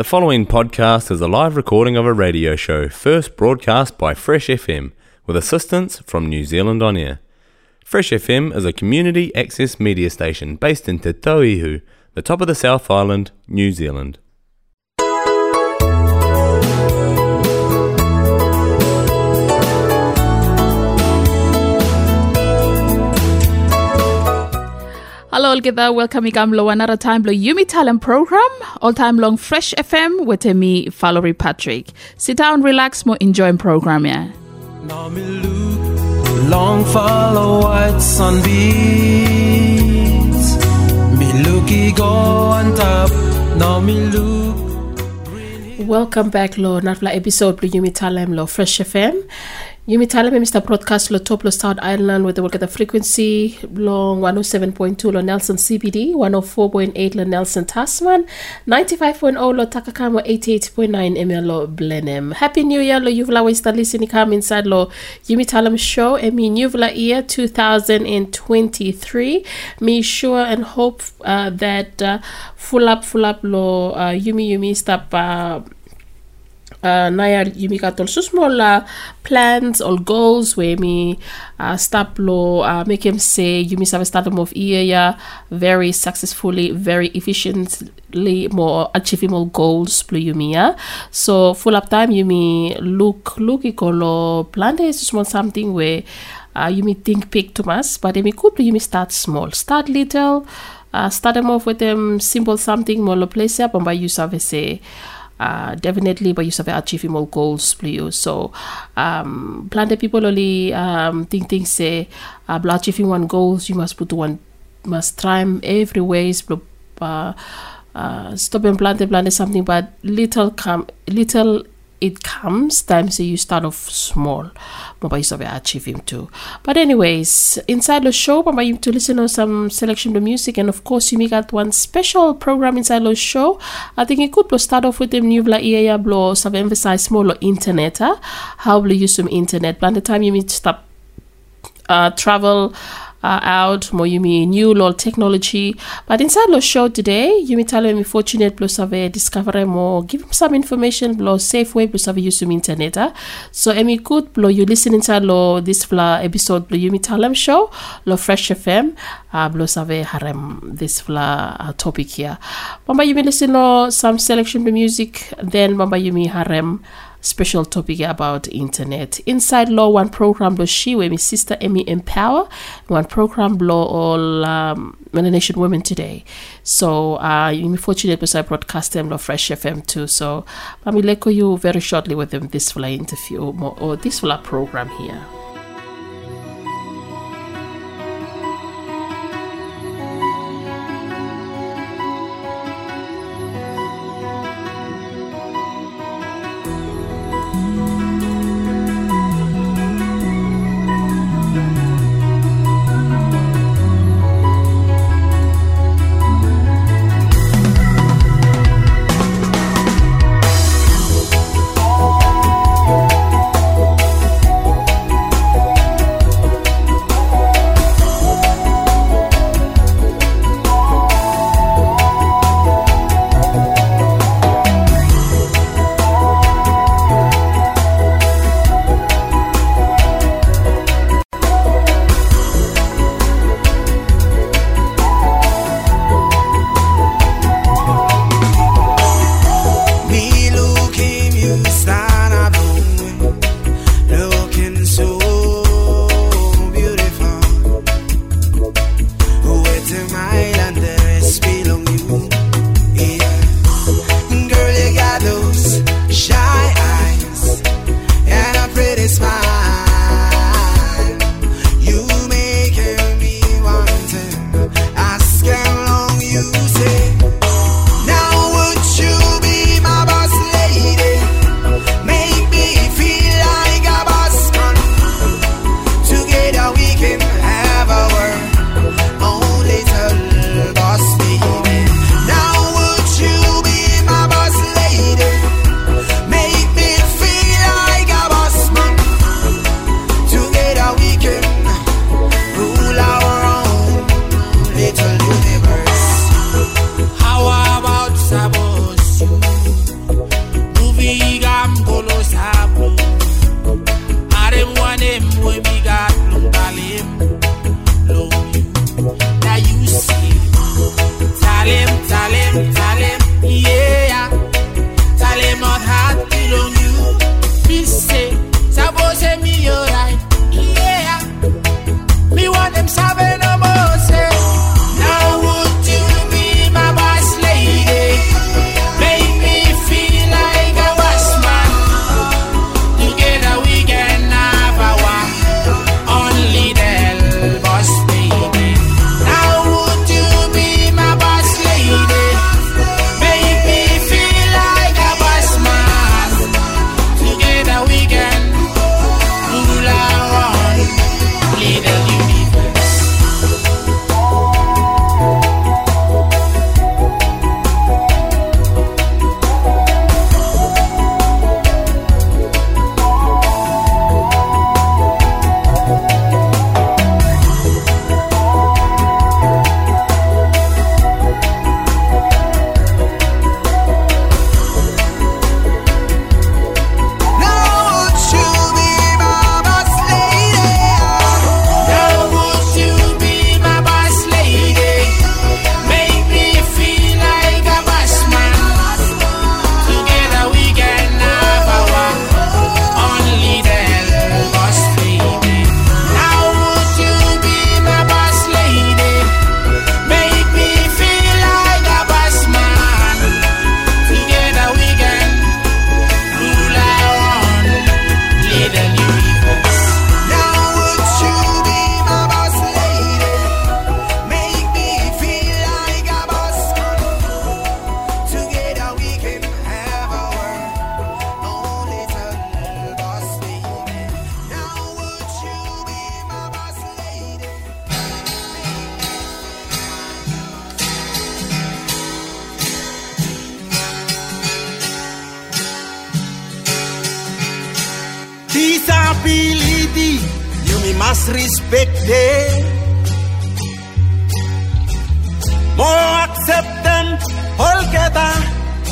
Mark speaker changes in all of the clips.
Speaker 1: The following podcast is a live recording of a radio show first broadcast by Fresh FM with assistance from New Zealand On Air. Fresh FM is a community access media station based in Te Tauihu, the top of the South Island, New Zealand.
Speaker 2: Hello, all there. Welcome to another time to Yumi Talent Program, all time long Fresh FM with me, Valerie Patrick. Sit down, relax, more enjoying program, yeah.
Speaker 3: Now look, long follow white sunbeams. Me looky go on top. Now me look.
Speaker 4: Welcome back lo natla episode lo Yumi Talem lo Fresh FM. Yumi Talem Mr. Broadcast lo top lo South Island with the work at the frequency long 107.2 lo Nelson CBD, 104.8 lo Nelson Tasman, 95.0 lo Takakamo, 88.9 ML lo Blenheim. Happy New Year lo you've always start listening come inside lo Yumi Talem show me new year 2023. Me sure and hope uh, that uh, full up full up lo uh, Yumi Yumi stop uh, naya yumi ka tol small uh, plans or goals where me uh, stop lo uh, make him say yumi start them of year ya very successfully very efficiently more achievable goals plo yumi ya so full up time you yumi look look ikolo plan is small something where uh, you may think big to us, but you may could you may start small, start little, uh, start them off with them simple something more place up and by of say uh, definitely but you have achieving more goals please so um plenty people only um think things say uh, achieving one goals you must put one must try every ways uh, uh, stop and plant and plant something but little come little it comes times you start off small. Maba you have achieve him too. But anyways inside the show maba you to listen to some selection of music. And of course you make got one special program inside the show. I think it could start off with them new bla yeah blow some emphasize small internet how will you use some internet. By the time you meet stop uh, travel uh, out more Yumi new law technology. But inside the show today, Yumi tell me fortunate plus have discover more, give him some information plus safe way plus have use internet. So Emi good blow you listen inside lo this fla episode blow Yumi tell show lo fresh FM uh, blow have harem this fla uh, topic here. Mamba Yumi listen lo some selection of music then Mamba Yumi harem special topic about internet. Inside law one program lo she with my sister Emmy Empower one program law all um Women today. So uh you fortunate because I broadcast them lo Fresh FM too. So I'm leko you very shortly with them this fly interview or, or this fly program here.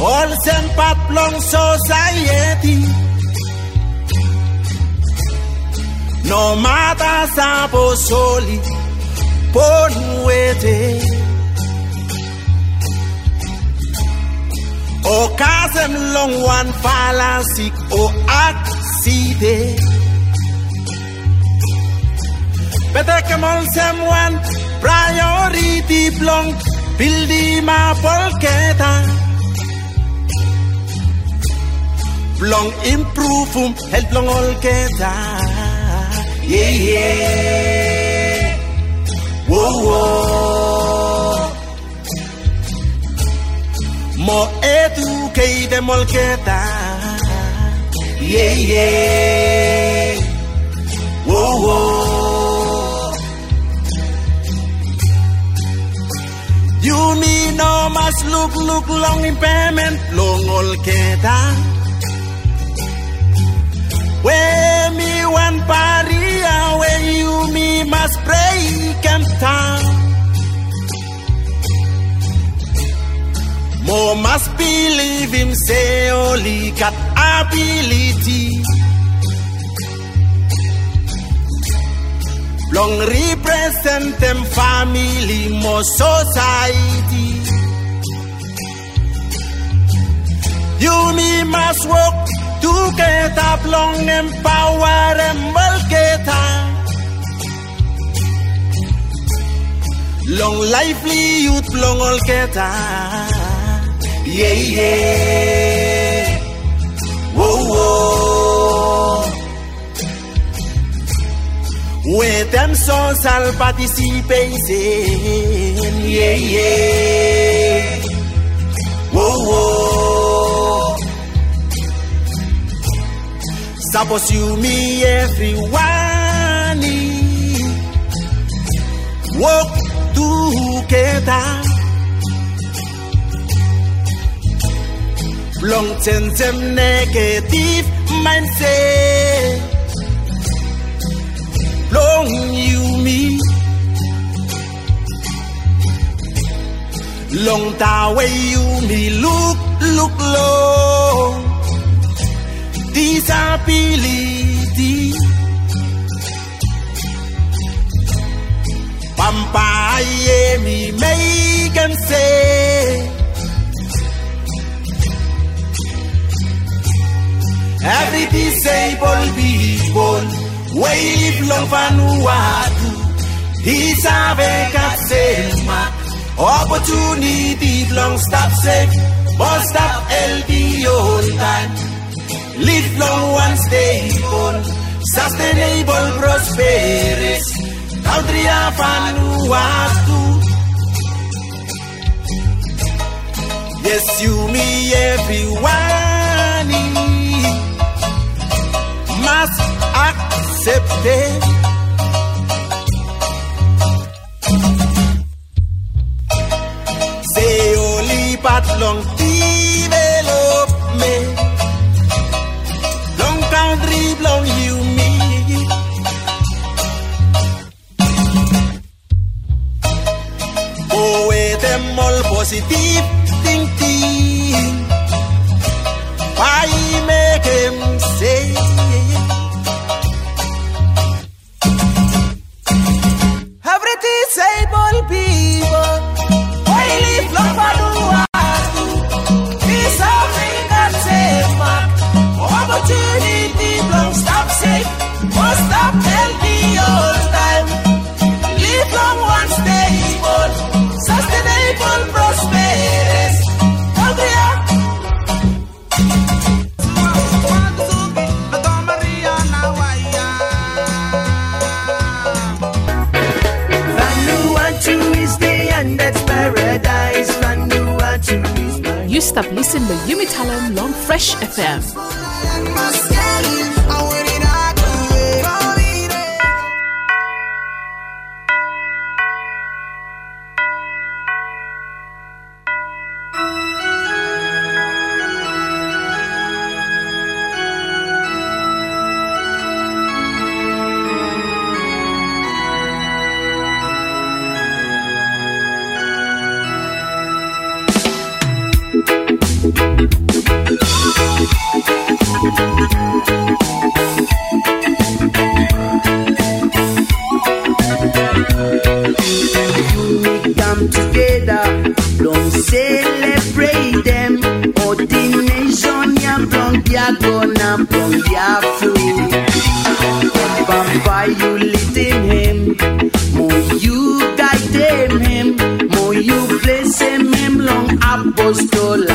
Speaker 5: All send part long society. No matter sabo soli, pon wete. O kasem long one fallacy o accident. Better come on someone priority blong buildi ma polketa. Blong improve um help long all keta. Yeah yeah. Whoa whoa. Mo educate them all keta. Yeah yeah. Whoa whoa. You me no must look look long impairment long all keta. Where me one barrier where you me must break and down. More must believe him say only got ability. Long represent them family, more society. You me must work to get up long empower and get Long lively youth long get Yeah yeah. Whoa whoa. With them social participation. Yeah yeah. Whoa whoa. Suppose you me everyone work together. Long term them negative mindset. Long you me. Long that way you me look look low disability. Pampaye mi make them say. Every disabled people, way live love and wadu. Deserve a cat Opportunity long. stop safe, but stop LD all time live long and stable, sustainable, prosperous, country of Vanuatu. Yes, you, me, everyone must accept it. Say only but long development
Speaker 6: den drivlång humid. På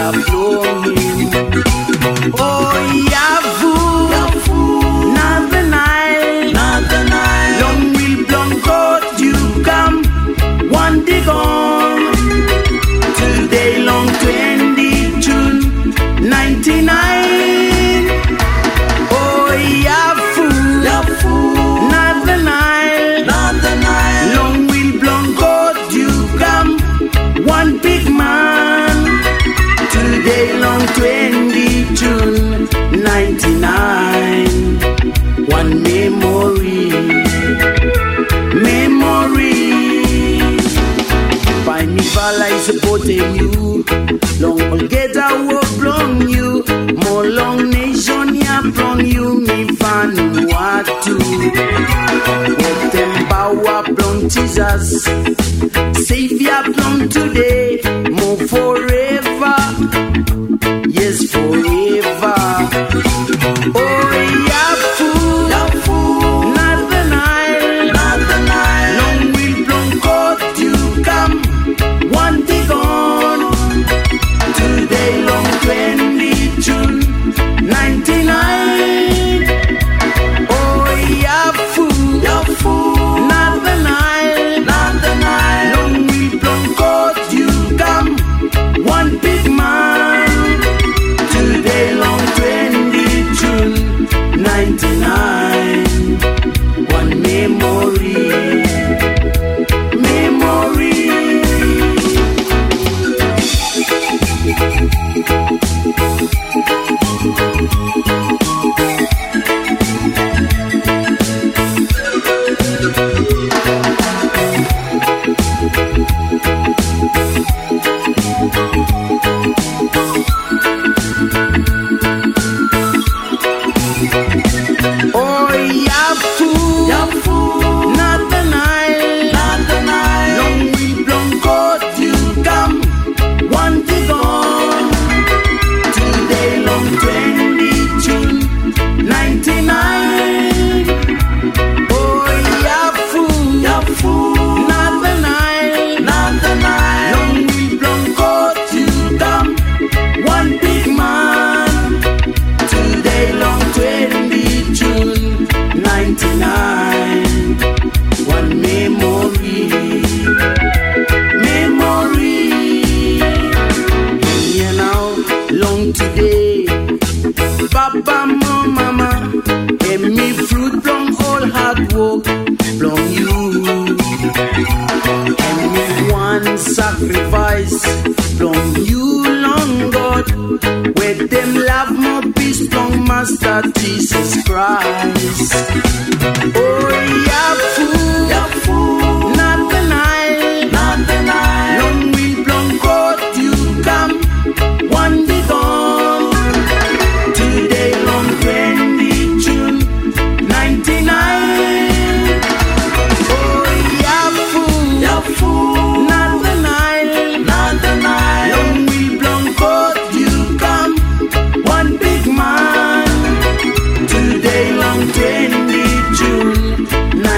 Speaker 6: have blow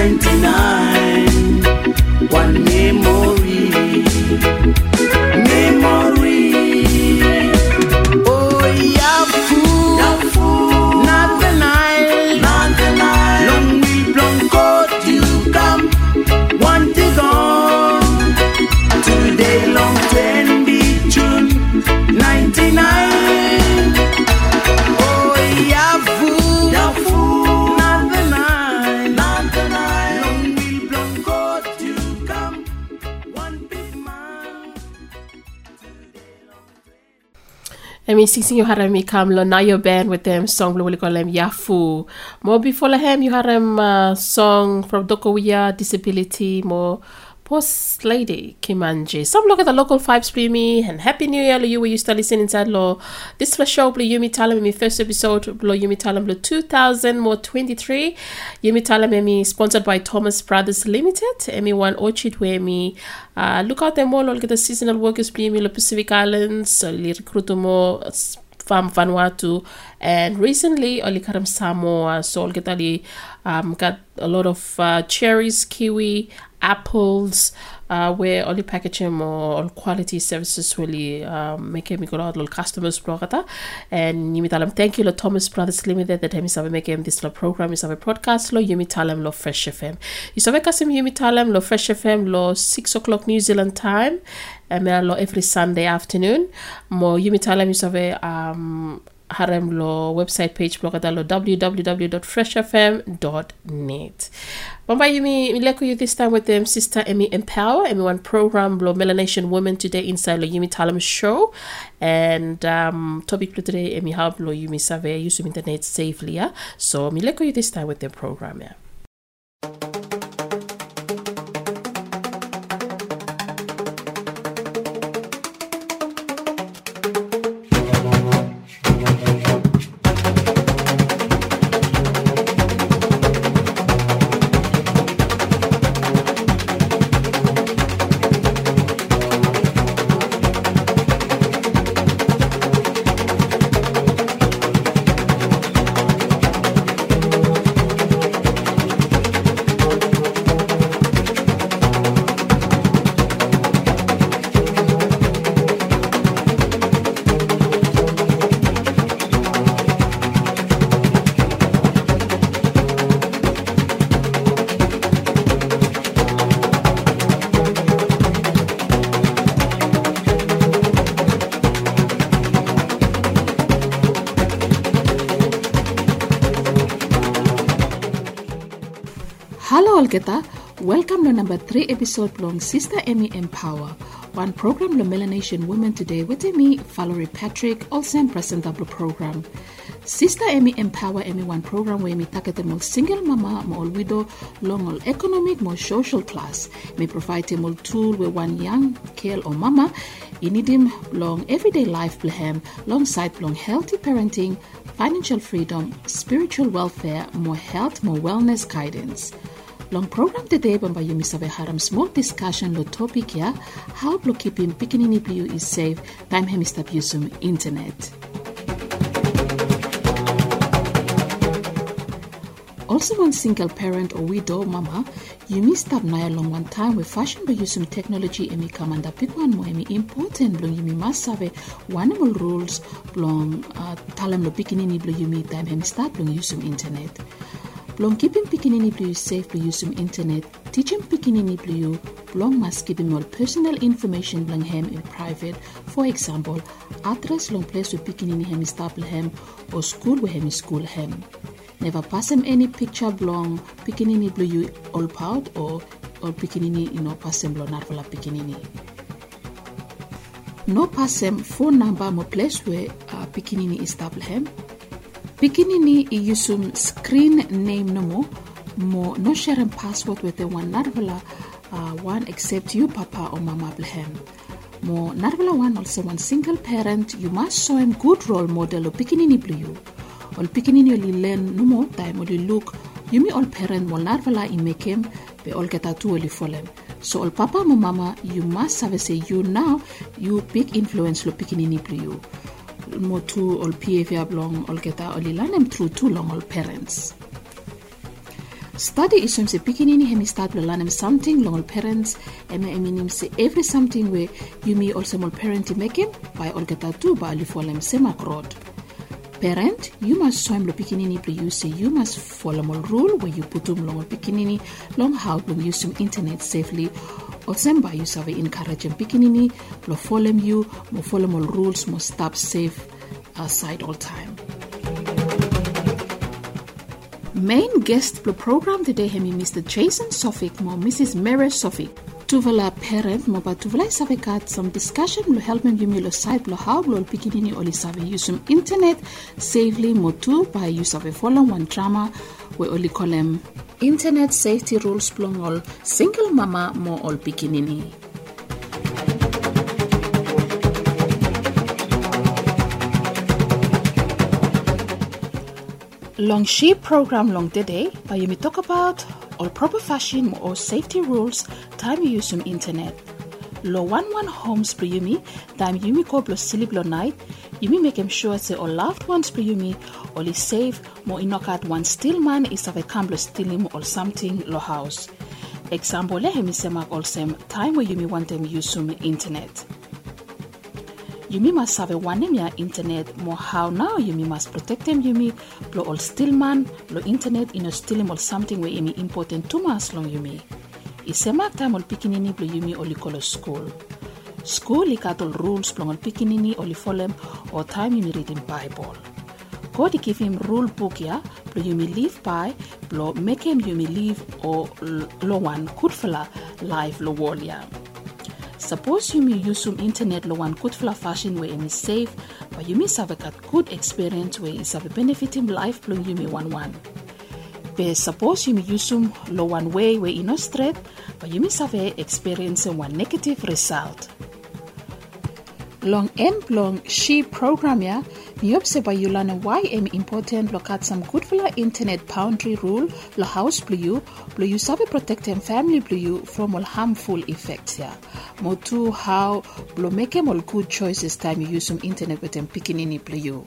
Speaker 6: 99.
Speaker 4: Emi sing you harem ikam lo na band with them song lo wili kolem Yafu. Mo before lahem you harem uh, song from Dokowia Disability mo Post Lady Kimanje. Some look at the local vibes me and Happy New Year you were used to listen inside lo this was show lo Yumi Talam mi first episode lo Yumi Talam lo 2000 more 23. Yumi Talam emi sponsored by Thomas Brothers Limited. Emi one orchid me uh, look out them all get the seasonal workers me lo Pacific Islands recruit mo from Vanuatu. And recently Oli Karam Samoa so Oli get ali um, got a lot of uh, cherries, kiwi, apples uh, where Oli packaging all quality services really um, make me go out little customers blogata and yumi talam thank you lo Thomas Brothers Limited that hemi sabe make this lo program is a podcast lo yumi talam lo Fresh FM you sabe kasim yumi talam lo Fresh FM lo 6 o'clock New Zealand time and every Sunday afternoon. Mo yumi talam you sabe um, harem Law website page lo www.freshfm.net. Bamba Yumi Mileko you this time with them Sister Emmy Empower, Emmy One program lo Melanesian Women today inside lo Yumi Talam show. And um topic today Emmy help lo Yumi Save use internet safely, yeah. So Mileko you this time with their program, yeah.
Speaker 2: Number three episode long Sister Emmy Empower. One program, the Melanesian Women Today, with me, Valerie Patrick, also in presentable program. Sister Emmy Empower Emmy One program where me target more single mama, more widow, long economic, more social class. May provide them all tool where one young girl or mama, need him long everyday life long alongside long healthy parenting, financial freedom, spiritual welfare, more health, more wellness guidance. Long program today bamba yumi sabe haram small discussion lo topic ya how lo keeping pikinini blue is safe time hemista usum internet. Also, one single parent or widow mama, you missed up na long one time with fashion by using technology emi kamanda one mo emi important blong yumi one more rules blong uh, talam lo pikinini blong yumi time hemi start blong usum internet. Blong keeping pikinini blue safe blong usum internet, teaching pikinini blue blong must keep him all personal information blong hem in private. For example, address long place with pikinini hemi stable hem or school where hemi school hem. Never pass him any picture blong pikinini blue you all proud or or pikinini you know pass him blong narvala pikinini. no pass him phone number mo place where uh, pikinini stable pikinini i yusum screen name no mo. Mo no sharing password with the one narvala uh, one except you papa or mama blehem. Mo narvala one also one single parent you must show him good role model o pikinini you ol pikinini oli learn no mo time oli look. Yumi all parent mo narvala i him be all get tu oli folem so all papa mo mama you must have say you now you big influence lo pikinini blue you mo tu all behavior long all get oli learn them through too long all parents. Study isum se pikinini hemi start lanem something long all parents. Eme eminim se every something where you me also mol parent make him by all get tu ba ali folem semak rod. Parent, you must show him lo pikinini pre you say you must follow mol rule where you put um long all pikinini long how long use some internet safely by you save encourage him pikinini lo follow you mo follow mol rules mo stop safe uh, aside all time. Main guest the program today hemi Mr. Jason Sofik mo Mrs. Mary Sofik. Tuvala parent mo ba tuvala save kat some discussion lo help me yumi lo site lo how lo pikinini oli save usum internet safely mo tu by use of a follow one drama we oli kolem internet safety rules plong all single mama mo all pikinini. Long sheep program long today, but you may talk about all proper fashion or safety rules time you use some internet. Lo one one homes per yumi, time yumi ko blo silip lo night, yumi make him sure say all loved ones per yumi, is safe, mo inokat one still man is of a or something lo house. Example le hemi all same time where yumi want them use some internet. Yumi must have a ya internet mo how now Yumi must protect them Yumi lo all still man lo internet still him or something where any important two months long Yumi. Isema time ol pikinini blo Yumi oli kolo school. School ikatol rules plong ol pikinini oli folem or time Yumi reading Bible. God give him rule book ya blo Yumi live by blo make him Yumi live or lo one good fella life lo wall ya. Suppose you may use some internet lo one good fashion where it is safe, but you may have a good experience where it's have a benefiting life plong you may one one. Suppose you may use some lo one way where you no straight, but you may have a experience one negative result. Long end long she program ya, mi obse ba you learn why am important look at some good for internet boundary rule lo house blue you, blue you sabe protect them family blue you from all harmful effects ya. Mo tu how blue make all good choices time you use some internet with them picking in blue you.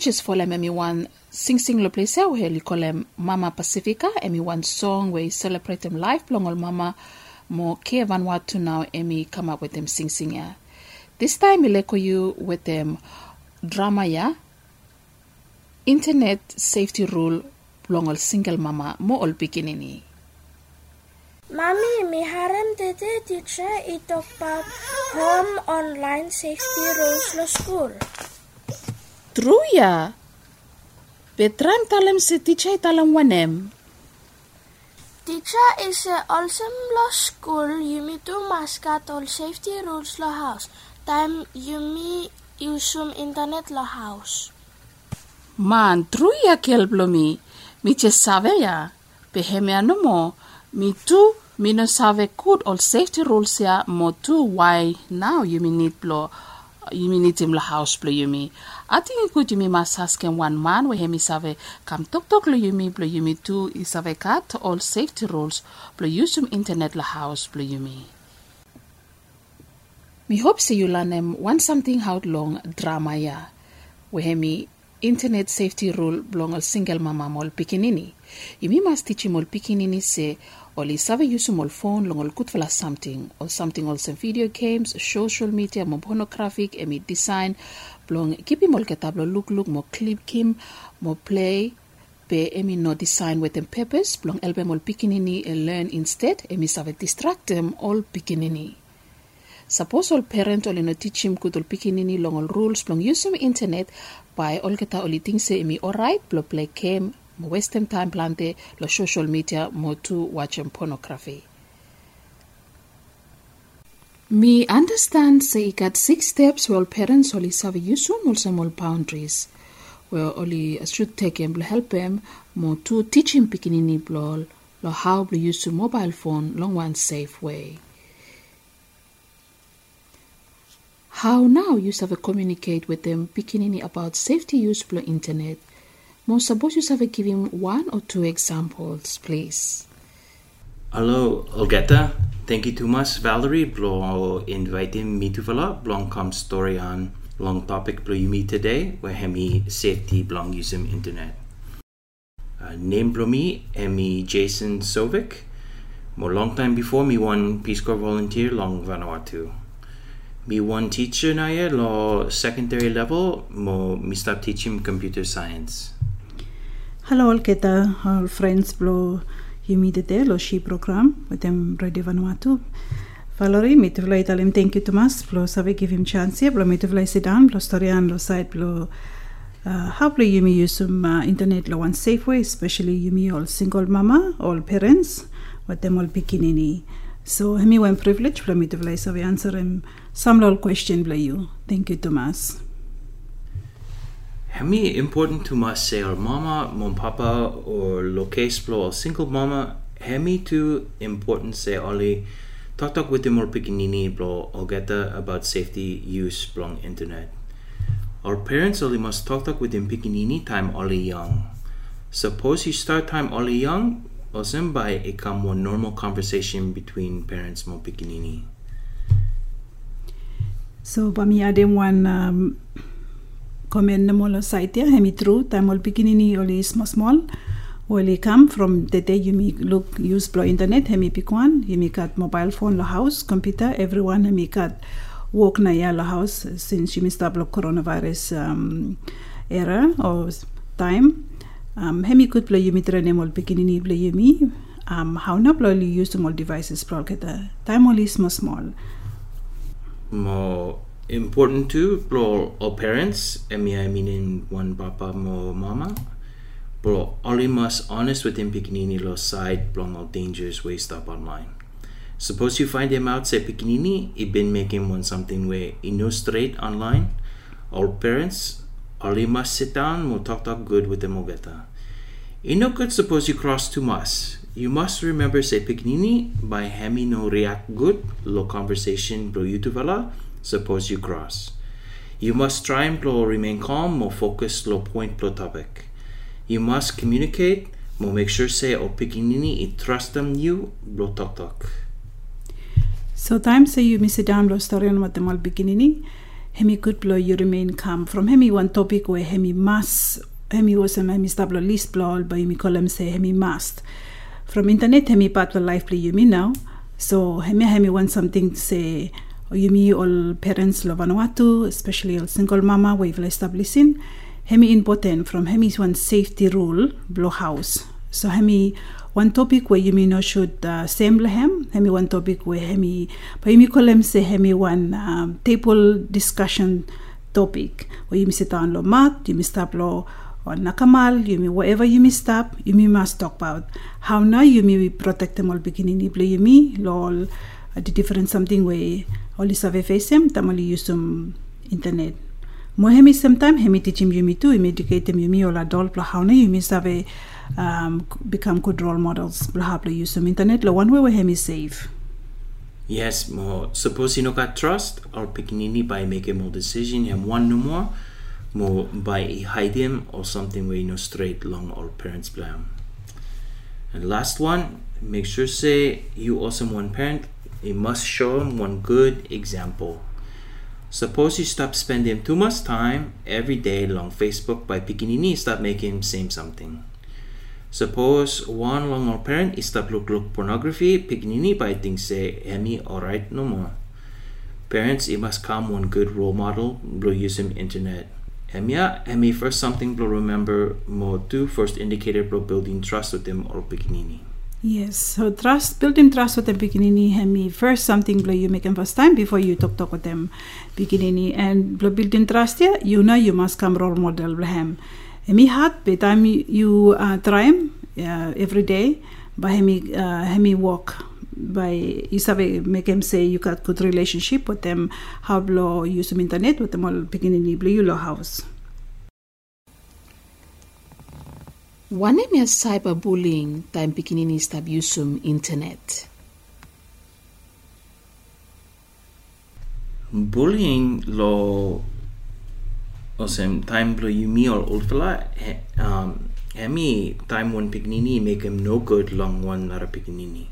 Speaker 2: Just follow me one sing sing lo place where you call them Mama Pacifica and me one song where you celebrate them life long old mama mo ke Vanuatu now me come up with them sing sing ya. This time I leko you with them drama ya internet safety rule long single mama mo all beginning.
Speaker 7: Mami, mi harem dede teacher it about home online safety rules lo school.
Speaker 2: True ya. Betram talem se teacher talem wanem.
Speaker 7: Teacher is a awesome lo school. You me do mascot all safety rules lo house. Time you me use some internet lo house.
Speaker 2: Man, true ya kelblomi. Mi che save ya. Peheme ano mo. Mi tu mi no save good all safety rules ya mo tu why now you mi need blow you mi need him la house blow you mi. I think good you mi mas asking one man we hemi save kam tok tok lo you mi blow you mi tu i save kat all safety rules blow use some internet la house blow you mi. Hope learn them one something how long drama ya. We hemi internet safety rule belong al single mama mol pikinini. Yumi must teach him all pikinini say oli save use mol phone long all good for something or something also video games, social media, mo pornographic, emi design, belong keep him all ketablo look look mo clip kim, mo play, pe emi no design with them purpose, belong elbe mol pikinini and eh, learn instead, emi save distract them all pikinini. Suppose all parent all no teach him all pikinini long all rules long use some internet by all keta all things eh, say me alright blo play game mo waste them time plante lo social media mo to watch them pornography. Me understand say it got six steps where parents only some also more boundaries where only should take him help him mo to teach him pikinini blo lo how blo use to mobile phone long one safe way. How now you have communicate with them pikinini about safety use of internet? You have give him one or two examples, please.
Speaker 8: Hello, Olgeta. Thank you too much, Valerie, for inviting me to follow Blong come story on long topic you me today, where hemi safety blong him internet. Uh, name blow me, Emi Jason Sovic. More long time before me one Peace Corps volunteer long Vanuatu. Me one teacher ye lo secondary level mo me start teaching computer science.
Speaker 9: Hello, all keta, all friends blow humidity lo shi program with them ready Vanuatu. Valerie, mi tu vlai talim thank you Tomas, blo save give him chance blo mi tu vlai down, blo storian lo site blo uh, how blo you me use some uh, internet lo one safe way, especially you me all single mama, all parents, with them all pikinini. So hemi one privilege blo mi tu vlai save answer him some lol question blo you. Thank you Tomas.
Speaker 8: Hemi important to mas say or mama, mom papa or lo or single mama. Hemi too important say only talk talk with them or pikinini or get about safety use blong internet. Our parents only must talk talk with them pikinini time only young. Suppose you start time only young, or by it come one normal conversation between parents more pikinini.
Speaker 9: So pami adem one um, na molo site ya hemi true time ol pikinini oli small small oli come from the day you me look use blow internet hemi one hemi cut mobile phone lo house computer everyone hemi cut work na ya lo house since you missed lo coronavirus um, era or time Um, hemi good blo yumi trene mol pikinini blo yumi. Um, how na blo li use mol devices blo kita. Time mol is small small.
Speaker 8: More important too, bro, all parents, I mean, I mean in one papa mo mama, bro, all must honest with him pikinini lo side, blong all dangerous way stop online. Suppose you find him out, say pikinini, he been making one something where straight online. All parents, must sit down, mo talk talk good with them ogeta. It no good suppose you cross too much. You must remember say pikinini by hemi no react good, lo conversation bro you develop, suppose you cross. You must try and blow remain calm, or focus, low point, blow topic. You must communicate, more make sure say oh, or pikinini it trust them you, blow talk.
Speaker 9: So time say you miss down blo story on what the mol beginning. Hemi good blow you remain calm. From hemi one topic where hemi must hemi was a hemi stablo list blow by hemi column say hemi must. From internet hemi part life play you me now. So hemi hemi want something to say me all parents lo Vanuatu, especially all single mama we will establishing. Hemi important from hemi one safety rule blow house. So hemi one topic where you not should uh, same lehem. Hemi one topic where hemi, but you kolem say hemi one um, table discussion topic where you sit down lo mat, you stop lo or nakamal, you may whatever you may stop, you may must talk about how now you may protect them all beginning iblo you may lol uh, the different something where all is ave face them, tamali use some internet. Mo hemi sometime hemi teach him you me too, him educate adult blah how na you may have um, become good role models blah use some internet lo one way where hemi safe.
Speaker 8: Yes, more suppose you no got trust or pikinini by making more decision, him one no more, more by hide him or something where you know straight long all parents blame. And last one, make sure say you also one parent, you must show him one good example. Suppose you stop spending too much time every day long Facebook by picking pikinini stop making him same something. Suppose one long or parent is stop look look pornography, pikinini by think say Emmy alright no more. Parents it must come one good role model, blow use him internet. Emia, ah, Emmy first something blow remember more first indicator blow building trust with them or pikinini.
Speaker 9: Yes, so trust, building trust with the beginning, hemi first something blow you make them first time before you talk talk with them beginning. And blow building trust yeah, you know you must come role model blow Hemi hat by time you, uh, try him uh, every day, by hemi uh, hemi walk. By you sabe make him say you got good relationship with them, how blow use internet with them all beginning blow you lo house.
Speaker 2: Wane mea cyberbullying time pikinini stab yusum internet.
Speaker 8: Bullying lo o sem time lo you me or old fella um time one pignini make him no good long one not a pignini.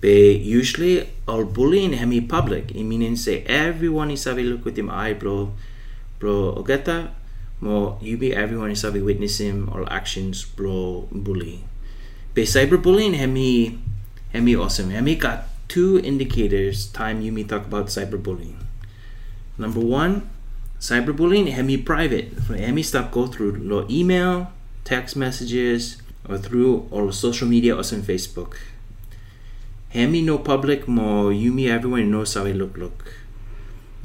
Speaker 8: Be usually all bullying hemi public. I mean say everyone is available with him eye bro bro ogeta mo you be everyone is have a witness him or actions bro bully. Be cyberbullying hemi hemi awesome. Hemi got two indicators time you me talk about cyberbullying. Number one, cyberbullying hemi private. Hemi stuff go through lo email, text messages, or through or social media or some Facebook. Hemi no public mo me everyone knows how I look look.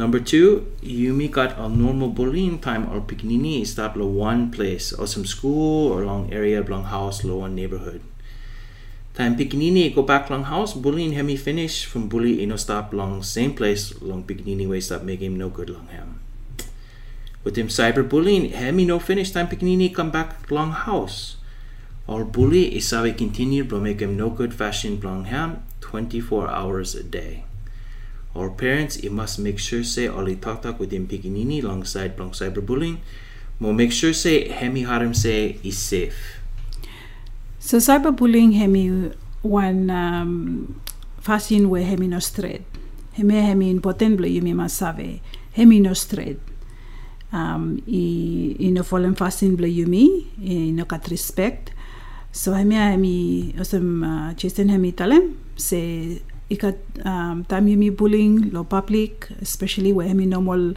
Speaker 8: Number two, Yumi got a normal bullying time or pikinini stop lo one place or some school or long area long house lo one neighborhood. Time pikinini go back long house bullying hemi finish from bully ino stop long same place long pikinini way stop make him no good long him. With him cyberbullying, hemi no finish time pikinini come back long house. Or bully is how he continue to make him no good fashion long ham 24 hours a day. Or parents, you must make sure say oli talk talk with him pikinini alongside long cyberbullying. Mo make sure say hemi harim say is safe.
Speaker 9: So cyberbullying hemi one um, fashion where hemi no straight. Hemi hemi important blo yumi masave. Hemi no straight. Um, i, i no fallen fashion blo yumi, i no kat respect. So hemi hemi osem uh, chisten hemi talem se ikat um, time yumi bullying lo public, especially where hemi normal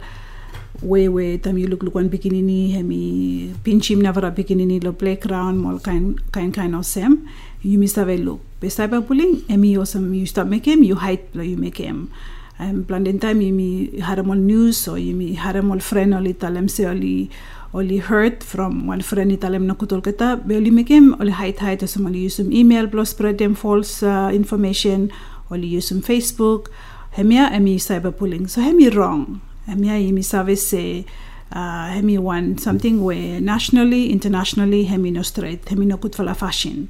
Speaker 9: way way tam you look look one bikinini hemi pinchim navara bikinini lo playground mol kain kain kain of sem. You miss have look. Be cyberbullying emi osam you start make him you hide lo you make him. Um, bland time you mi haramol news or you mi haramol friend oli talem se oli oli heard from one friend italem na kutol kita be oli make him oli hide hide osam oli use some email plus spread them false uh, information some facebook. Hemia emi cyberbullying. So hemi wrong. Hemia imi save se uh, hemi want something where nationally internationally hemi no straight hemi no kut fala fashion.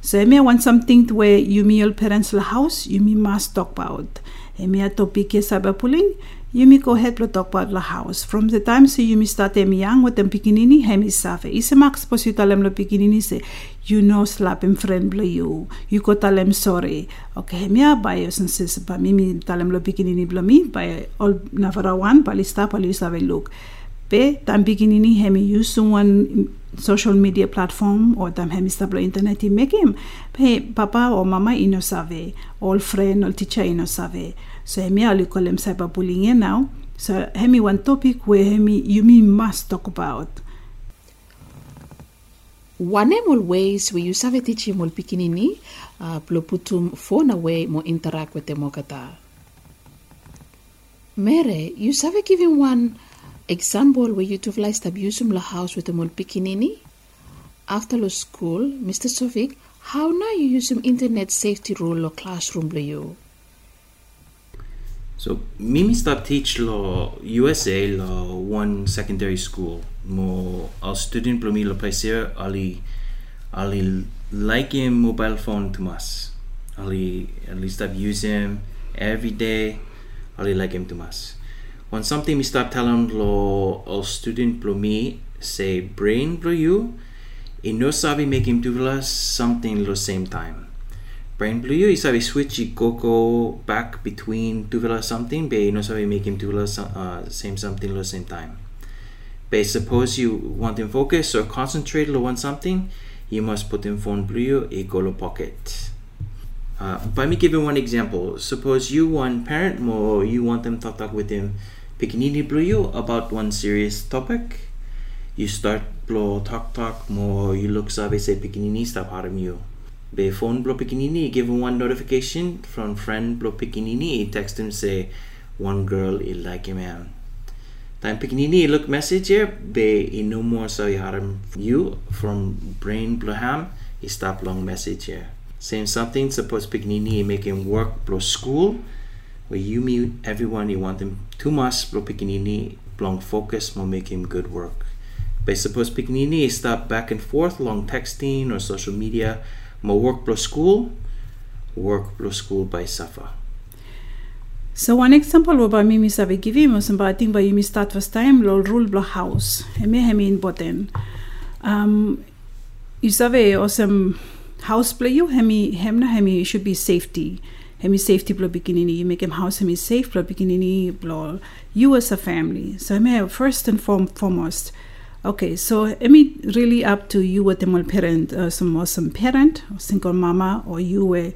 Speaker 9: So hemi want something where you me all parents la house you me must talk about. Hemi a topic cyberbullying you me go ahead to talk about la house. From the time so you me start hemi young with them pikinini hemi save ise max pos you talem lo pikinini se you know slap him friend blo you. You go tell him sorry. Okay hemi a by us and sis ba mimi talem lo pikinini blo mi by all navara one pali sta pali save look. Pe tam pikinini hemi use one social media platform or tam hemi stablo internet make him. Pe papa or mama ino save. All friend all teacher ino save so hemi kolem cyberbullying now so hemi one topic where hemi you me must talk about
Speaker 2: One mol ways we use have teach mol pikinini uh, putum phone away mo interact with them kata. Mere, you have given one example where you utilized abusum la house with the mol pikinini. After lo school, Mr. Sovik, how now you use internet safety rule or classroom lo you?
Speaker 8: So Mimi stop teach lo USA lo one secondary school. Mo al student plo mi lo placer ali ali like him mobile phone to us. Ali ali stop use him every day. Ali like him to us. When something me start telling lo al student plo mi say brain plo you, in no sabi make him do something lo same time. Brain blue you sabi switch go go back between tuvela something be no sabi make him tuvela uh, same something lo same time. But suppose you want him focus or concentrate on something, you must put in phone blue you a go pocket. Uh, by me giving one example, suppose you want parent mo you want them talk talk with him pikinini blue you about one serious topic. You start blow talk talk mo you look sabi say pikinini stop harm you. Be phone blow pikinini give him one notification from friend blow pikinini text him say one girl il like him man. Time pikinini look message here be no more so harm you from brain blow ham he stop long message here. Same something suppose pikinini make him work blow school where you meet everyone you want them too much blow pikinini long focus will make him good work. But suppose pikinini stop back and forth long texting or social media mo work plus school work plus school by safa
Speaker 9: So one example wo ba mimi sabe give him was ba ting ba yumi start first time lo rule blo house. Hemi hemi important. Um you sabe osam house play you hemi hemna hemi should be safety. Hemi safety blo beginning you make him house hemi safe blo beginning blo you as a family. So hemi first and foremost Okay, so I mean, really up to you what the parent, uh, some or some parent, single mama, or you were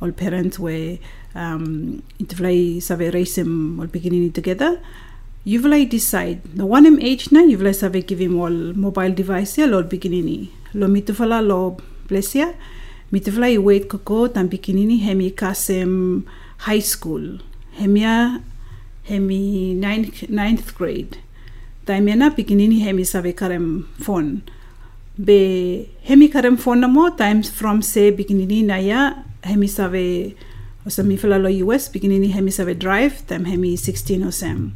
Speaker 9: all parents were um, it save raise them all beginning together. You will decide the one him age na you will save give him all mobile device ya all beginning. Lo mitufala lo bless plesia. Mitufala wait koko tam beginning hemi kasem high school. Hemia hemi ninth, ninth grade. Time na pikinini hemi save karem phone. Be hemi karem phone na mo times from se pikinini na ya hemi save o sa mi fala lo US pikinini hemi save drive time hemi 16 o sem.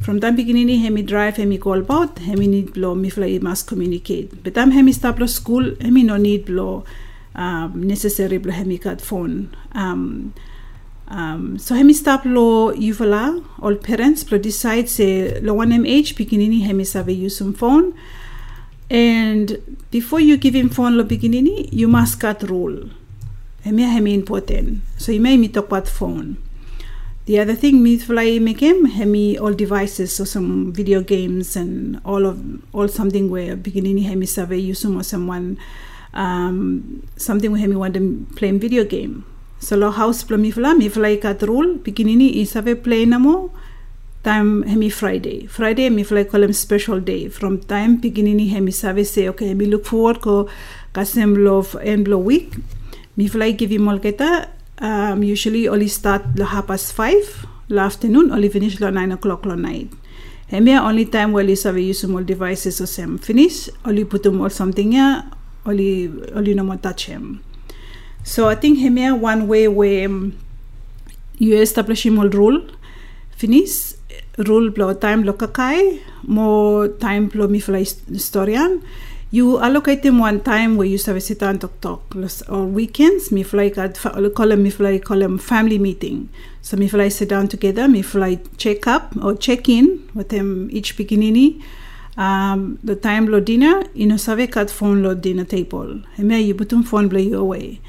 Speaker 9: From time pikinini hemi drive hemi call about hemi need lo mi fala i must communicate. But time hemi stop lo school hemi no need lo um, necessary lo hemi kat phone. Um, so hemi stop lo yuvala all parents lo decide say lo one age pikinini hemi save use some phone. And before you give him phone lo pikinini you must cut rule. Hemi hemi important. So you may me talk about phone. The other thing me fly make him hemi all devices so some video games and all of all something where pikinini hemi save use some or someone um, something where hemi want them playing video game So lo house plo mi fla mi fla kat rule pikinini i save play na mo time hemi Friday. Friday hemi fly call him special day. From time beginning hemi save say okay hemi look forward ko kasem love end blow week. Mi fly give him all kita. Um, usually only start lo half past five lo afternoon only finish lo nine o'clock lo night. Hemi only time where you save use all devices so sem finish only put all something ya only only no more touch him. So I think hemi one way where um, you establish him all rule finish rule plo time lo kakai more time plo mi fly historian. You allocate them one time where you save sit and talk talk. Or weekends mi fly fa- call them mi fly call them family meeting. So mi fly sit down together mi fly check up or check in with them each beginning um, the time lo dinner ino save kat phone lo dinner table. Heme you butum phone blow you away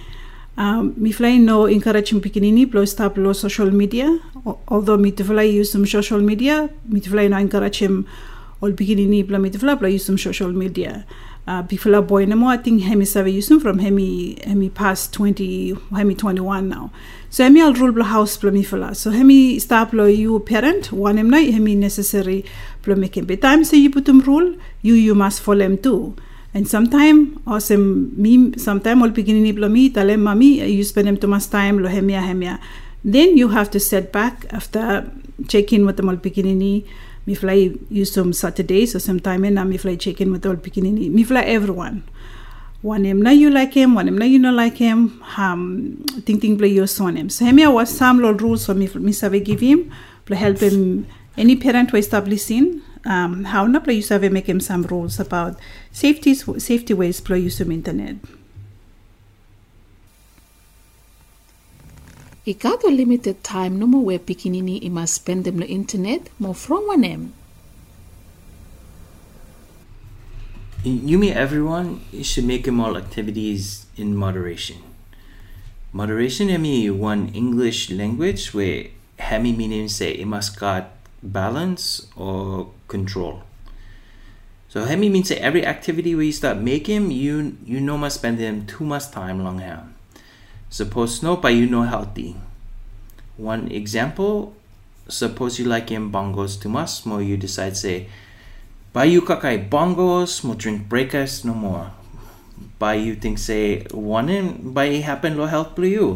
Speaker 9: mi fly no encourage yung pikinini plo stop lo social media. Although mi fly use some social media mi fly no encourage him all pikinini plo mi fly plo use some social media. Uh, bifla boy na mo I think hemi save them from hemi hemi past 20 hemi 21 now. So hemi al rule plo house plo mi fla. So hemi stop lo you parent one em na hemi necessary plo make him time so you put him rule you you must follow him too and sometime awesome me sometime all beginning lo me tell him mommy you spend him too much time lo hemia then you have to set back after check in with them all beginning me fly use some Saturdays or sometime and me fly check in with all beginning me fly everyone. One him na you like him one him na you not like him. Um think think play your son him so hemia was some law rules for me me save give him play help him. Any parent who establishing um, how na play use have make him some rules about safety safety ways play use of internet
Speaker 2: I got a limited time no mo where pikinini i must spend them the internet more from one em.
Speaker 8: You mean everyone should make them all activities in moderation. Moderation hemi one English language where hemi meaning say it must got balance or control. So hemi means say every activity where you start making you you know must spend them too much time long hand. Suppose no but you know healthy. One example, suppose you like him bongos too much, more you decide say By you kakai bongos, mo drink breakers no more. By you think say one in by happen lo health blue you.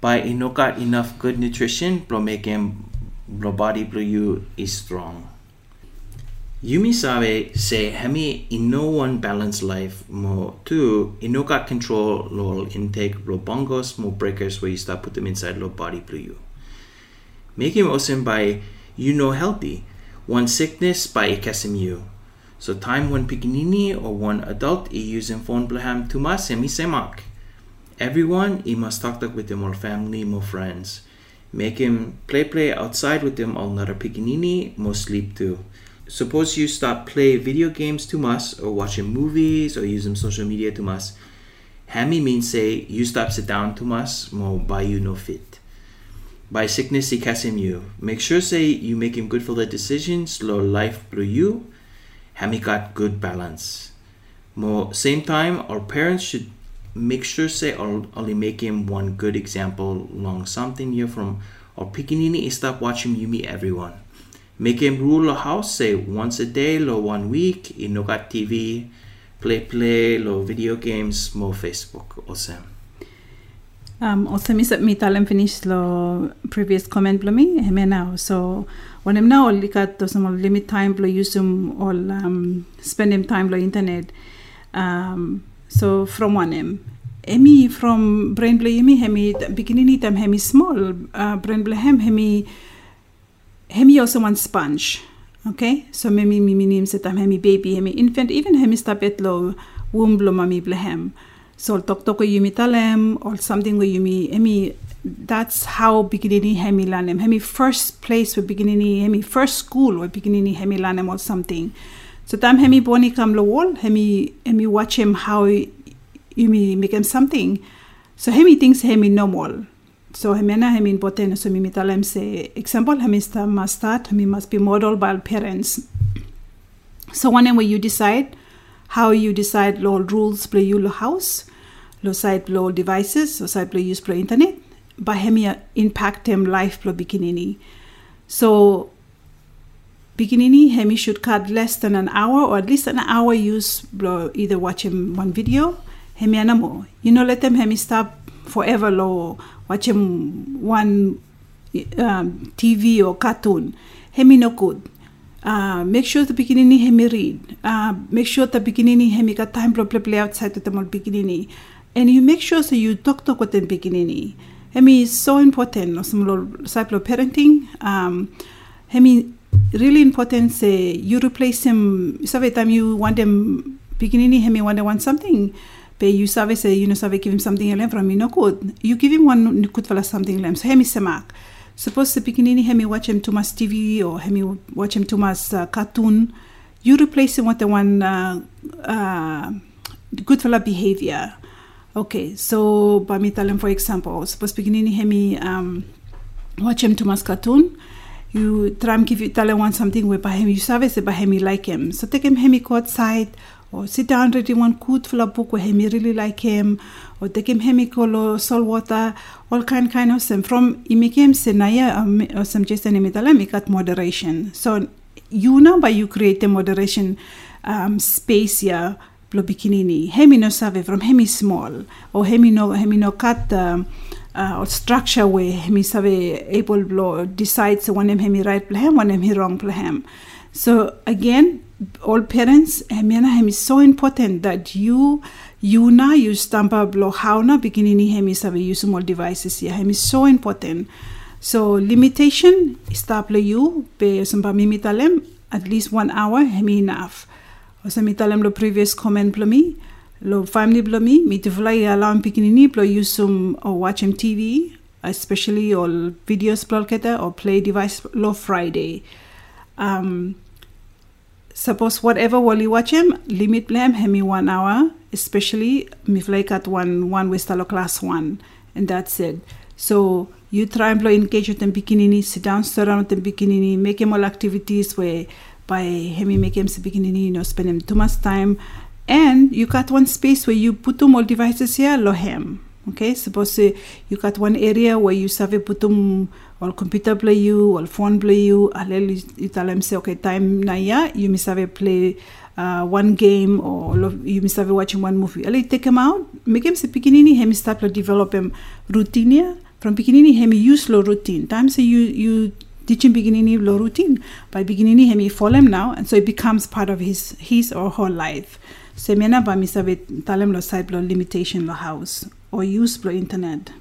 Speaker 8: By it no got enough good nutrition, blo make him blo body blue you is strong. Yumi sabe say hemi one balanced life mo two in no got control lo intake lo bongos mo breakers where you start put them inside lo body blue you. Make him awesome by you know healthy. One sickness by SMU. So time one pikinini or one adult i using phone blaham to mas semi semak. Everyone i must talk talk with them or family more friends. Make him play play outside with them all another pikinini more sleep too. Suppose you stop play video games too much or watching movies or using social media too much. Hammy means say you stop sit down too much more by you no fit by sickness he cast him you. Make sure say you make him good for the decisions, low life blue you. Hami got good balance. More same time, our parents should make sure say only make him one good example long something here from or pikinini stop watching Yumi everyone. Make him rule a house say once a day, lo one week, in no got TV, play play, lo video games, more Facebook, awesome.
Speaker 9: Um, also, mi sa mi talam finish lo previous comment blo mi heme now. So when I'm now likat to some limit time blo use um all um spend him time blo internet. Um, so from one em. Emi from brain blo yemi hemi beginning time hemi small uh, brain blo hem hemi hemi also one sponge. Okay, so memi mi minim sa tam hemi baby hemi infant even hemi stapet lo womb blo mami blo hem. So tok tok yumi talem or something where yumi emi that's how beginning hemi lanem hemi first place where beginning hemi first school where beginning hemi lanem or something. So tam hemi boni kam lo wall hemi hemi watch him how yumi make him something. So hemi thinks hemi normal. So hemi na hemi important so mi talem say example hemi sta must start hemi must be modeled by parents. So whenever you decide how you decide law rules play you house, lo side lo devices, lo side lo use play internet, by hemi impact them life plo bikinini. So Pikinini, hemi should cut less than an hour or at least an hour use either watching one video, hemi anamo. You know, let them hemi stop forever lo watch him one um, TV or cartoon. Hemi no good. Uh, make sure the pikinini hemi read. Uh, make sure the pikinini hemi got time to play, outside with them all pikinini. And you make sure so you talk talk with them pikinini. Hemi is so important. Some cycle parenting. Um, hemi really important say you replace him. Every time you want them pikinini hemi want they want something. You sabe say you know sabe give him something else from me no good. You give him one good for something else. So hemi semak. Suppose the pikinini hemi watch him too much TV or hemi watch him too much uh, cartoon. You replace him with the one uh, uh, good for behavior. Okay, so by me tell him for example, suppose pikinini hemi um, watch him too much cartoon. You try and give you tell him want something by him you sabe say by him you like him. So take him hemi go outside or sit down reading one good full book where him really like him. Or take him hemi color salt water all kind kind of some from imikem senaya or some just an imitala got moderation. So you know by you create the moderation um, space here blo bikinini. Hemi no save from hemi small. Or hemi no hemi no cut uh, or structure where hemi save able blo decides one hemi right plahem one hemi wrong plahem so again all parents hemiana hemi so important that you you na you stampa blo how na bikinini hemi save use small devices here. Hemi so important. So limitation stable you pe sampa mimitalem at least one hour hemi enough. O sa mitalem lo previous comment blo mi lo family te fulai allow pikinini blo use some or watch him TV especially all videos blo keta or play device lo Friday. Um suppose whatever while you watch him, limit blame hemi one hour, especially if like at one one westalo class one, and that's it. So you try and engage with them bikinini, sit down, with them bikinini, make him all activities where by hemi make him bikinini, you know, spend him too much time. And you got one space where you put them all devices here, lo him. Okay, suppose you got one area where you save put them all computer play you, or phone play you, alel you tell them say okay time na ya, you miss have play uh, one game or you miss have watching one movie. Ali take him out, make him say pikinini, him start to develop him routine. From pikinini, him use lo routine. Time say you you teaching pikinini lo routine. By pikinini, him follow him now, and so it becomes part of his his or her life. So mena ba miss have talem lo side lo limitation lo house or use lo internet.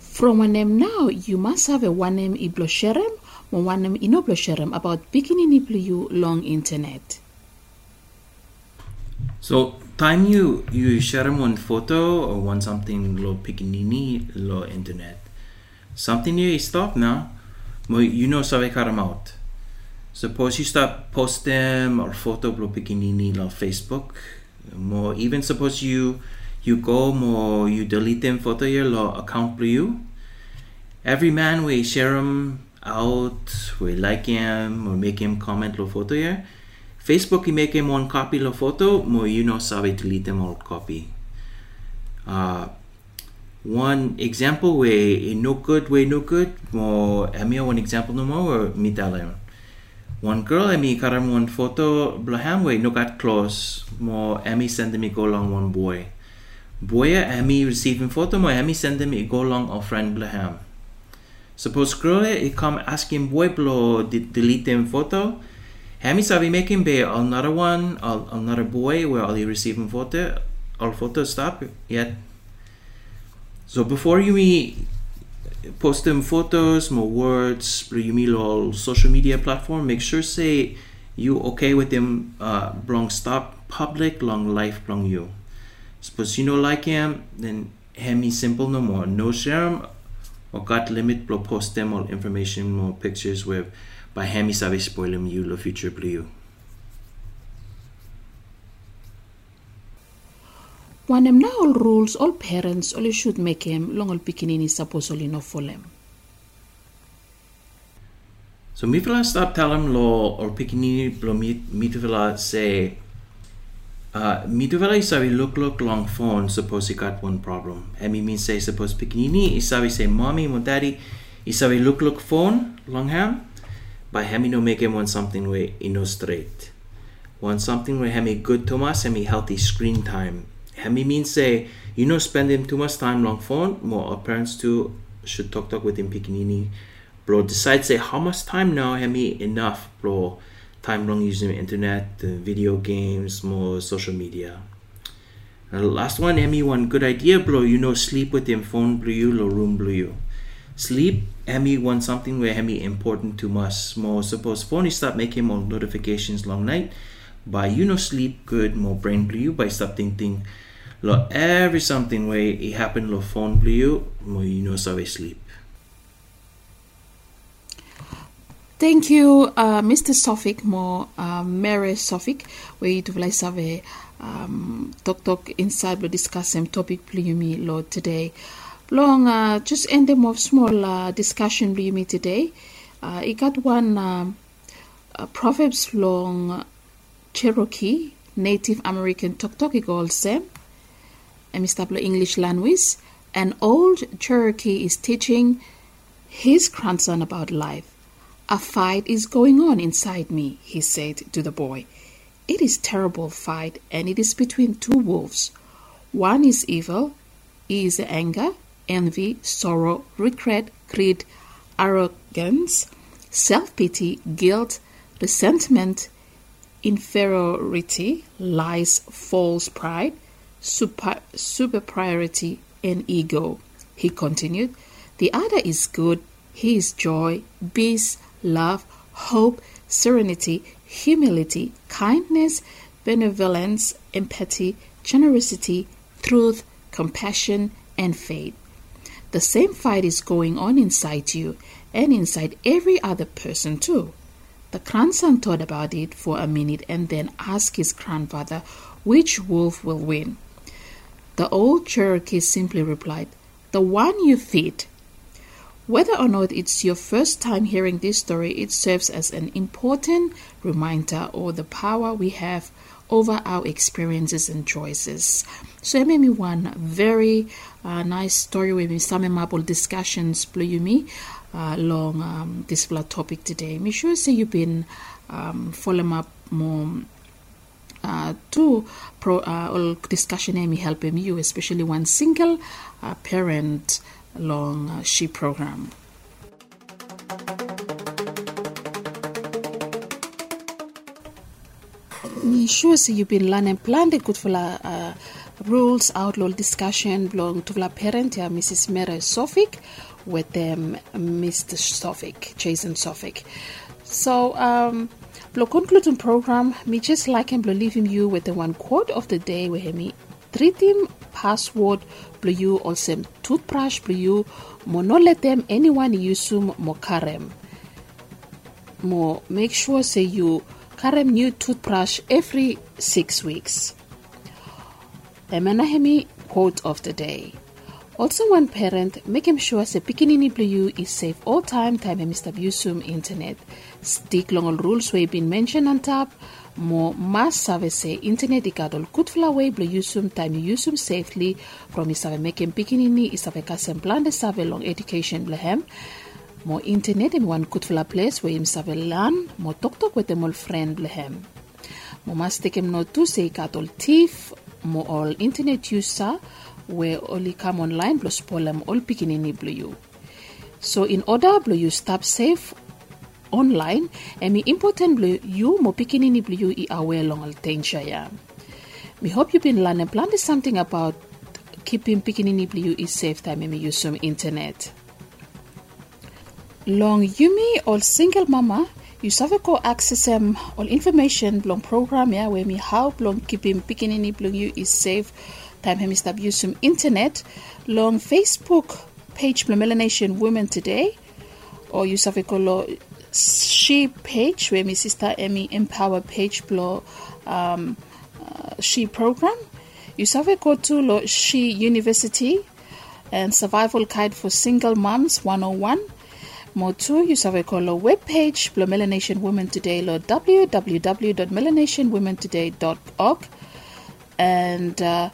Speaker 2: From one name now, you must have a one name iblosherem or one name inoblosherem about beginning you long internet.
Speaker 8: So time you you share one photo or want something lo pikinini lo internet. Something you stop now, mo you know sabe karam out. Suppose you start post them or photo lo pikinini lo Facebook. Mo even suppose you you go more you delete them photo your lo account you. Every man we share them out, we like him or make him comment lo photo here. Facebook you make him one copy lo photo, mo you know sabe delete them all copy. Uh, one example way no good way no good mo emi one example no more or talam. One girl emi karam one photo blaham way no got close mo emi send me go along one boy. Boy emi receiving photo mo emi send me go along a friend blaham. Suppose girl eh, it come asking boy blow de- delete them photo. Hemi sabi making be another one, another boy where all you receiving photo, all photo stop yet. So before you me post them photos, more words, all social media platform, make sure say you okay with them uh long stop public long life long you. Suppose you know like him, then hemi simple no more. No share 'em or got limit blow post them all information more pictures with by hemi sabi spoil them you lo future blue.
Speaker 2: Now all rules, all parents, all should make him long all beginning suppose all enough for them.
Speaker 8: So mi vila stop tell him lo or pikini lo mi vila say uh, mi tu vila isabi look look long phone suppose he got one problem. And me mean say suppose pikini isabi say mommy mo daddy Isabi look look phone long ham. By hemi no make him want something where he no straight. Want something where hemi good Thomas hemi healthy screen time. Hemi means say you know spending too much time long phone. More parents too should talk talk with him pikinini. Bro decide say how much time now hemi enough bro time long using internet, uh, video games, more social media. The last one, Emmy, one good idea, bro. You know, sleep with him, phone blue you, room blue you. Sleep, Emmy, one something where Emmy important to us. More suppose phone stop making more notifications long night. By you know sleep good, more brain blue you by stop thinking lo every something where it happen lo phone blue more you know so we sleep.
Speaker 2: Thank you, uh, Mr. Sofik, mo uh, Mary Sofik, where you will have um, talk talk inside we discuss some topic plumi lo today. Long uh, just end them of small uh, discussion plumi today. Uh, I got one um, uh, Proverbs long Cherokee Native American talk talk equals same. Blo English language. An old Cherokee is teaching his grandson about life. A fight is going on inside me, he said to the boy. It is terrible fight and it is between two wolves. One is evil, he is anger, envy, sorrow, regret, greed, arrogance, self-pity, guilt, resentment, inferiority, lies, false pride, super, superiority, and ego. He continued, The other is good, he is joy, peace, love, hope, serenity, humility, kindness, benevolence, empathy, generosity, truth, compassion, and faith. The same fight is going on inside you and inside every other person too. The grandson thought about it for a minute and then asked his grandfather which wolf will win. The old Cherokee simply replied, The one you feed. Whether or not it's your first time hearing this story, it serves as an important reminder of the power we have over our experiences and choices. So it made me one very uh, nice story with me, some memorable discussions me uh, along um, this topic today. Me sure say you've been um, following up more uh, to pro uh, discussion and help helping you, especially one single uh, parent long uh, she program. Me sure say you've been learning plenty good for uh, rules outlaw discussion belong to la parent yeah, Mrs. Mary Sofik with them Mr. Sofik, Jason Sofik. So um Concluding program, me just like him leaving you with the one quote of the day where me treat him password you also toothbrush blo you mo no let them anyone use um, mo karem. Mo make sure say you karem new toothbrush every six weeks. Emanahemi quote of the day. Also, one parent, make him sure say Pikinini Blue is safe all time time Mr. Busum internet. Stick long rules we have been mentioned on top. Mo mas save say eh, internet ikadol kutfla way blue usum time usum safely from isave making Pikinini isave kasem plan de save long education blehem. More internet in one good kutfla place where him save learn more talk talk with them all friend blehem. Mo mas take him note to say ikadol thief more all internet user where only come online plus polem all pikinini blue. So in order blue you stop safe online and me important blue you mo pikinini blue i aware long al danger ya. Me hope you been learning plenty something about keeping pikinini blue is safe time and me use some internet. Long Yumi or single mama you suffer ko access um, all information long program yeah where me how long keeping pikinini blue you is safe time hem stop use some internet. Long Facebook page Melanation Women Today. Or you ko lo she page where my sister Emmy empower page blow um, uh, she program. To lo she university and survival guide for single moms 101 more call web page, Melanation Women Today, lo www.melanationwomentoday.org. And uh,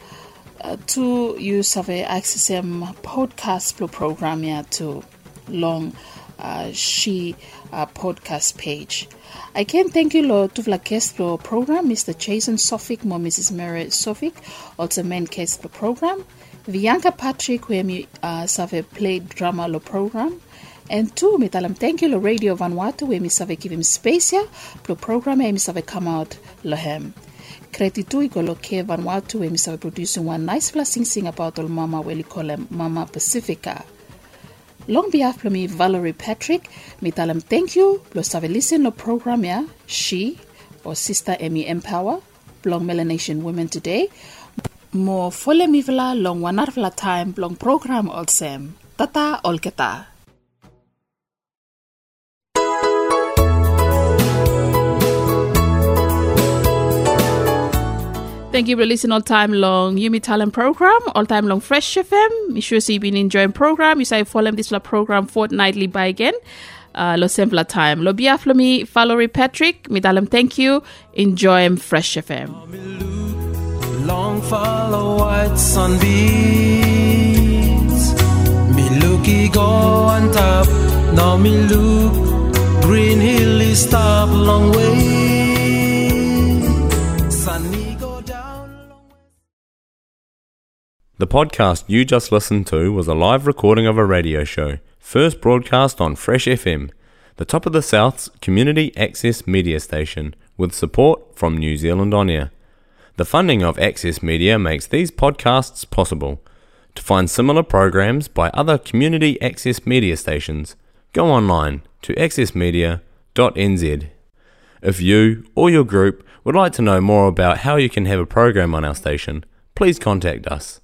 Speaker 2: two, you have a um, podcast pro program here too. long uh, she uh, podcast page. I can thank you lo to the guest program Mr. Jason Sofik mo Mrs. Mary Sofik also main guest lo program. Bianca Patrick where me uh, save play drama lo program. And two, mi talam thank you lo Radio Vanuatu where mi save give him space ya lo program e mi save come out lo hem. Kreditu i lo ke Vanuatu where mi save producing one nice fla sing sing about ol mama li call him Mama Pacifica. Long behalf of me, Valerie Patrick, mi talam thank you, lo save listen lo program ya, she, or Sister Emmy Empower, blong Melanesian Women Today, mo fole mi vla long wanar vla time blong program ol sem. Tata ol keta. Thank you for listening all time long Yumi Talent program, all time long Fresh FM. Me sure so you've been enjoying program. You say follow this program fortnightly by again. Uh, lo simpler time. Lo biaf lo mi Valerie Patrick. Mi dalam thank you. Enjoy Fresh FM.
Speaker 3: Long follow white sunbeams. Me looky go on top. Now me look. Green hill is stop long way.
Speaker 1: The podcast you just listened to was a live recording of a radio show, first broadcast on Fresh FM, the top of the South's community access media station, with support from New Zealand On Air. The funding of Access Media makes these podcasts possible. To find similar programs by other community access media stations, go online to accessmedia.nz. If you or your group would like to know more about how you can have a program on our station, please contact us.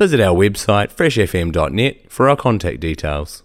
Speaker 1: Visit our website freshfm.net for our contact details.